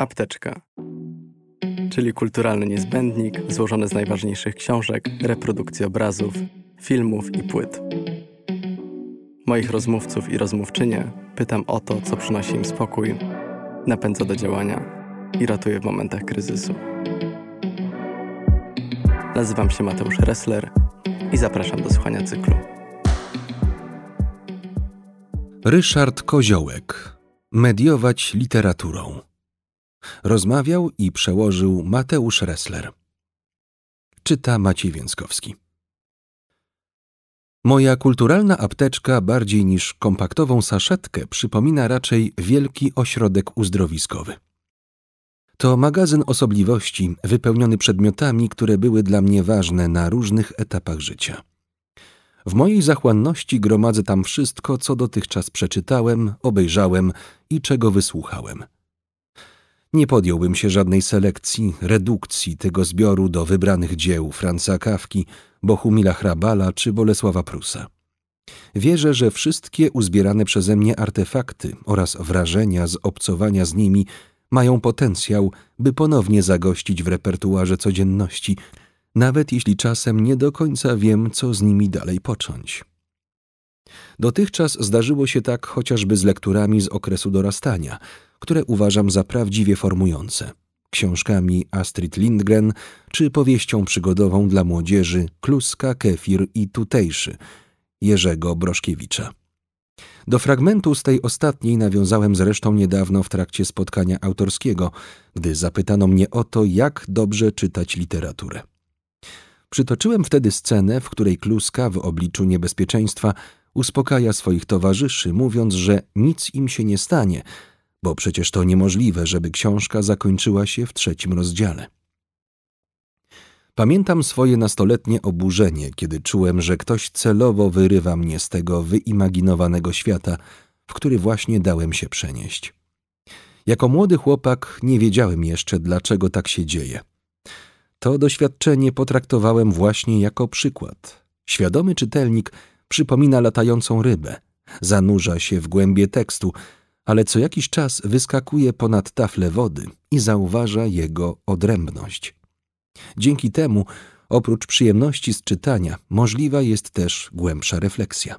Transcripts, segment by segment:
Apteczka, czyli kulturalny niezbędnik złożony z najważniejszych książek, reprodukcji obrazów, filmów i płyt. Moich rozmówców i rozmówczynie pytam o to, co przynosi im spokój, napędza do działania i ratuje w momentach kryzysu. Nazywam się Mateusz Ressler i zapraszam do słuchania cyklu. Ryszard Koziołek. Mediować literaturą. Rozmawiał i przełożył Mateusz Ressler. Czyta Maciej Więckowski. Moja kulturalna apteczka bardziej niż kompaktową saszetkę przypomina raczej wielki ośrodek uzdrowiskowy. To magazyn osobliwości wypełniony przedmiotami, które były dla mnie ważne na różnych etapach życia. W mojej zachłanności gromadzę tam wszystko, co dotychczas przeczytałem, obejrzałem i czego wysłuchałem. Nie podjąłbym się żadnej selekcji, redukcji tego zbioru do wybranych dzieł Franca Kawki, Bohumila Hrabala czy Bolesława Prusa. Wierzę, że wszystkie uzbierane przeze mnie artefakty oraz wrażenia z obcowania z nimi mają potencjał, by ponownie zagościć w repertuarze codzienności, nawet jeśli czasem nie do końca wiem, co z nimi dalej począć. Dotychczas zdarzyło się tak chociażby z lekturami z okresu dorastania, które uważam za prawdziwie formujące. Książkami Astrid Lindgren czy powieścią przygodową dla młodzieży Kluska, Kefir i Tutejszy Jerzego Broszkiewicza. Do fragmentu z tej ostatniej nawiązałem zresztą niedawno w trakcie spotkania autorskiego, gdy zapytano mnie o to, jak dobrze czytać literaturę. Przytoczyłem wtedy scenę, w której Kluska w obliczu niebezpieczeństwa uspokaja swoich towarzyszy, mówiąc, że nic im się nie stanie, bo przecież to niemożliwe, żeby książka zakończyła się w trzecim rozdziale. Pamiętam swoje nastoletnie oburzenie, kiedy czułem, że ktoś celowo wyrywa mnie z tego wyimaginowanego świata, w który właśnie dałem się przenieść. Jako młody chłopak nie wiedziałem jeszcze, dlaczego tak się dzieje. To doświadczenie potraktowałem właśnie jako przykład. Świadomy czytelnik przypomina latającą rybę, zanurza się w głębie tekstu, ale co jakiś czas wyskakuje ponad taflę wody i zauważa jego odrębność. Dzięki temu, oprócz przyjemności z czytania, możliwa jest też głębsza refleksja.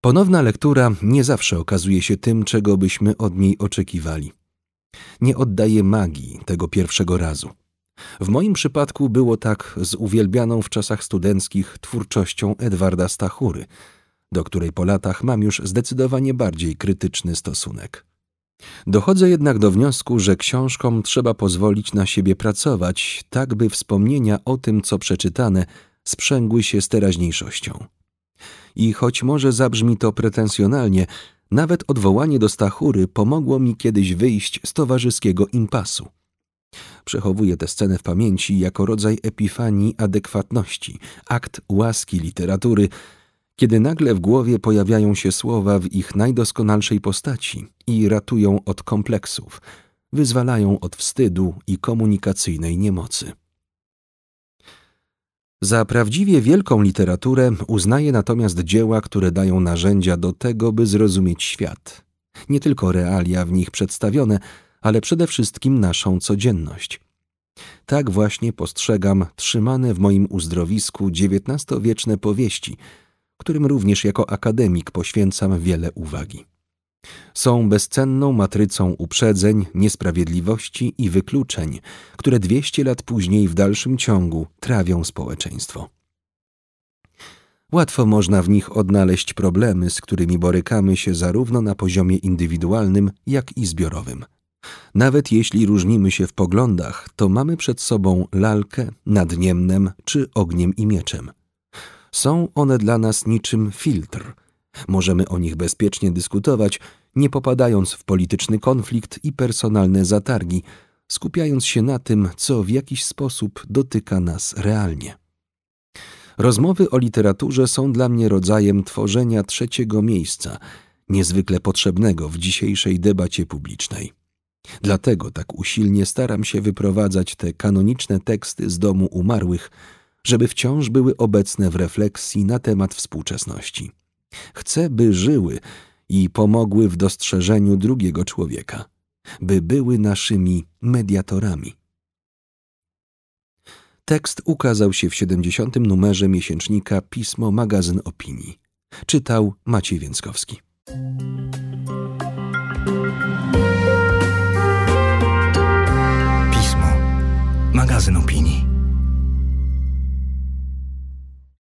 Ponowna lektura nie zawsze okazuje się tym, czego byśmy od niej oczekiwali. Nie oddaje magii tego pierwszego razu. W moim przypadku było tak z uwielbianą w czasach studenckich twórczością Edwarda Stachury, do której po latach mam już zdecydowanie bardziej krytyczny stosunek. Dochodzę jednak do wniosku, że książkom trzeba pozwolić na siebie pracować, tak by wspomnienia o tym, co przeczytane, sprzęgły się z teraźniejszością. I choć może zabrzmi to pretensjonalnie, nawet odwołanie do Stachury pomogło mi kiedyś wyjść z towarzyskiego impasu. Przechowuję tę scenę w pamięci jako rodzaj epifanii adekwatności, akt łaski literatury, kiedy nagle w głowie pojawiają się słowa w ich najdoskonalszej postaci i ratują od kompleksów, wyzwalają od wstydu i komunikacyjnej niemocy. Za prawdziwie wielką literaturę uznaję natomiast dzieła, które dają narzędzia do tego, by zrozumieć świat. Nie tylko realia w nich przedstawione, ale przede wszystkim naszą codzienność. Tak właśnie postrzegam trzymane w moim uzdrowisku XIX-wieczne powieści, którym również jako akademik poświęcam wiele uwagi. Są bezcenną matrycą uprzedzeń, niesprawiedliwości i wykluczeń, które 200 lat później w dalszym ciągu trawią społeczeństwo. Łatwo można w nich odnaleźć problemy, z którymi borykamy się zarówno na poziomie indywidualnym, jak i zbiorowym. Nawet jeśli różnimy się w poglądach, to mamy przed sobą lalkę nad Niemnem czy ogniem i mieczem. Są one dla nas niczym filtr. Możemy o nich bezpiecznie dyskutować, nie popadając w polityczny konflikt i personalne zatargi, skupiając się na tym, co w jakiś sposób dotyka nas realnie. Rozmowy o literaturze są dla mnie rodzajem tworzenia trzeciego miejsca, niezwykle potrzebnego w dzisiejszej debacie publicznej. Dlatego tak usilnie staram się wyprowadzać te kanoniczne teksty z domu umarłych, żeby wciąż były obecne w refleksji na temat współczesności. Chcę, by żyły i pomogły w dostrzeżeniu drugiego człowieka. by były naszymi mediatorami. Tekst ukazał się w 70. numerze miesięcznika Pismo Magazyn Opinii. Czytał Maciej Więckowski.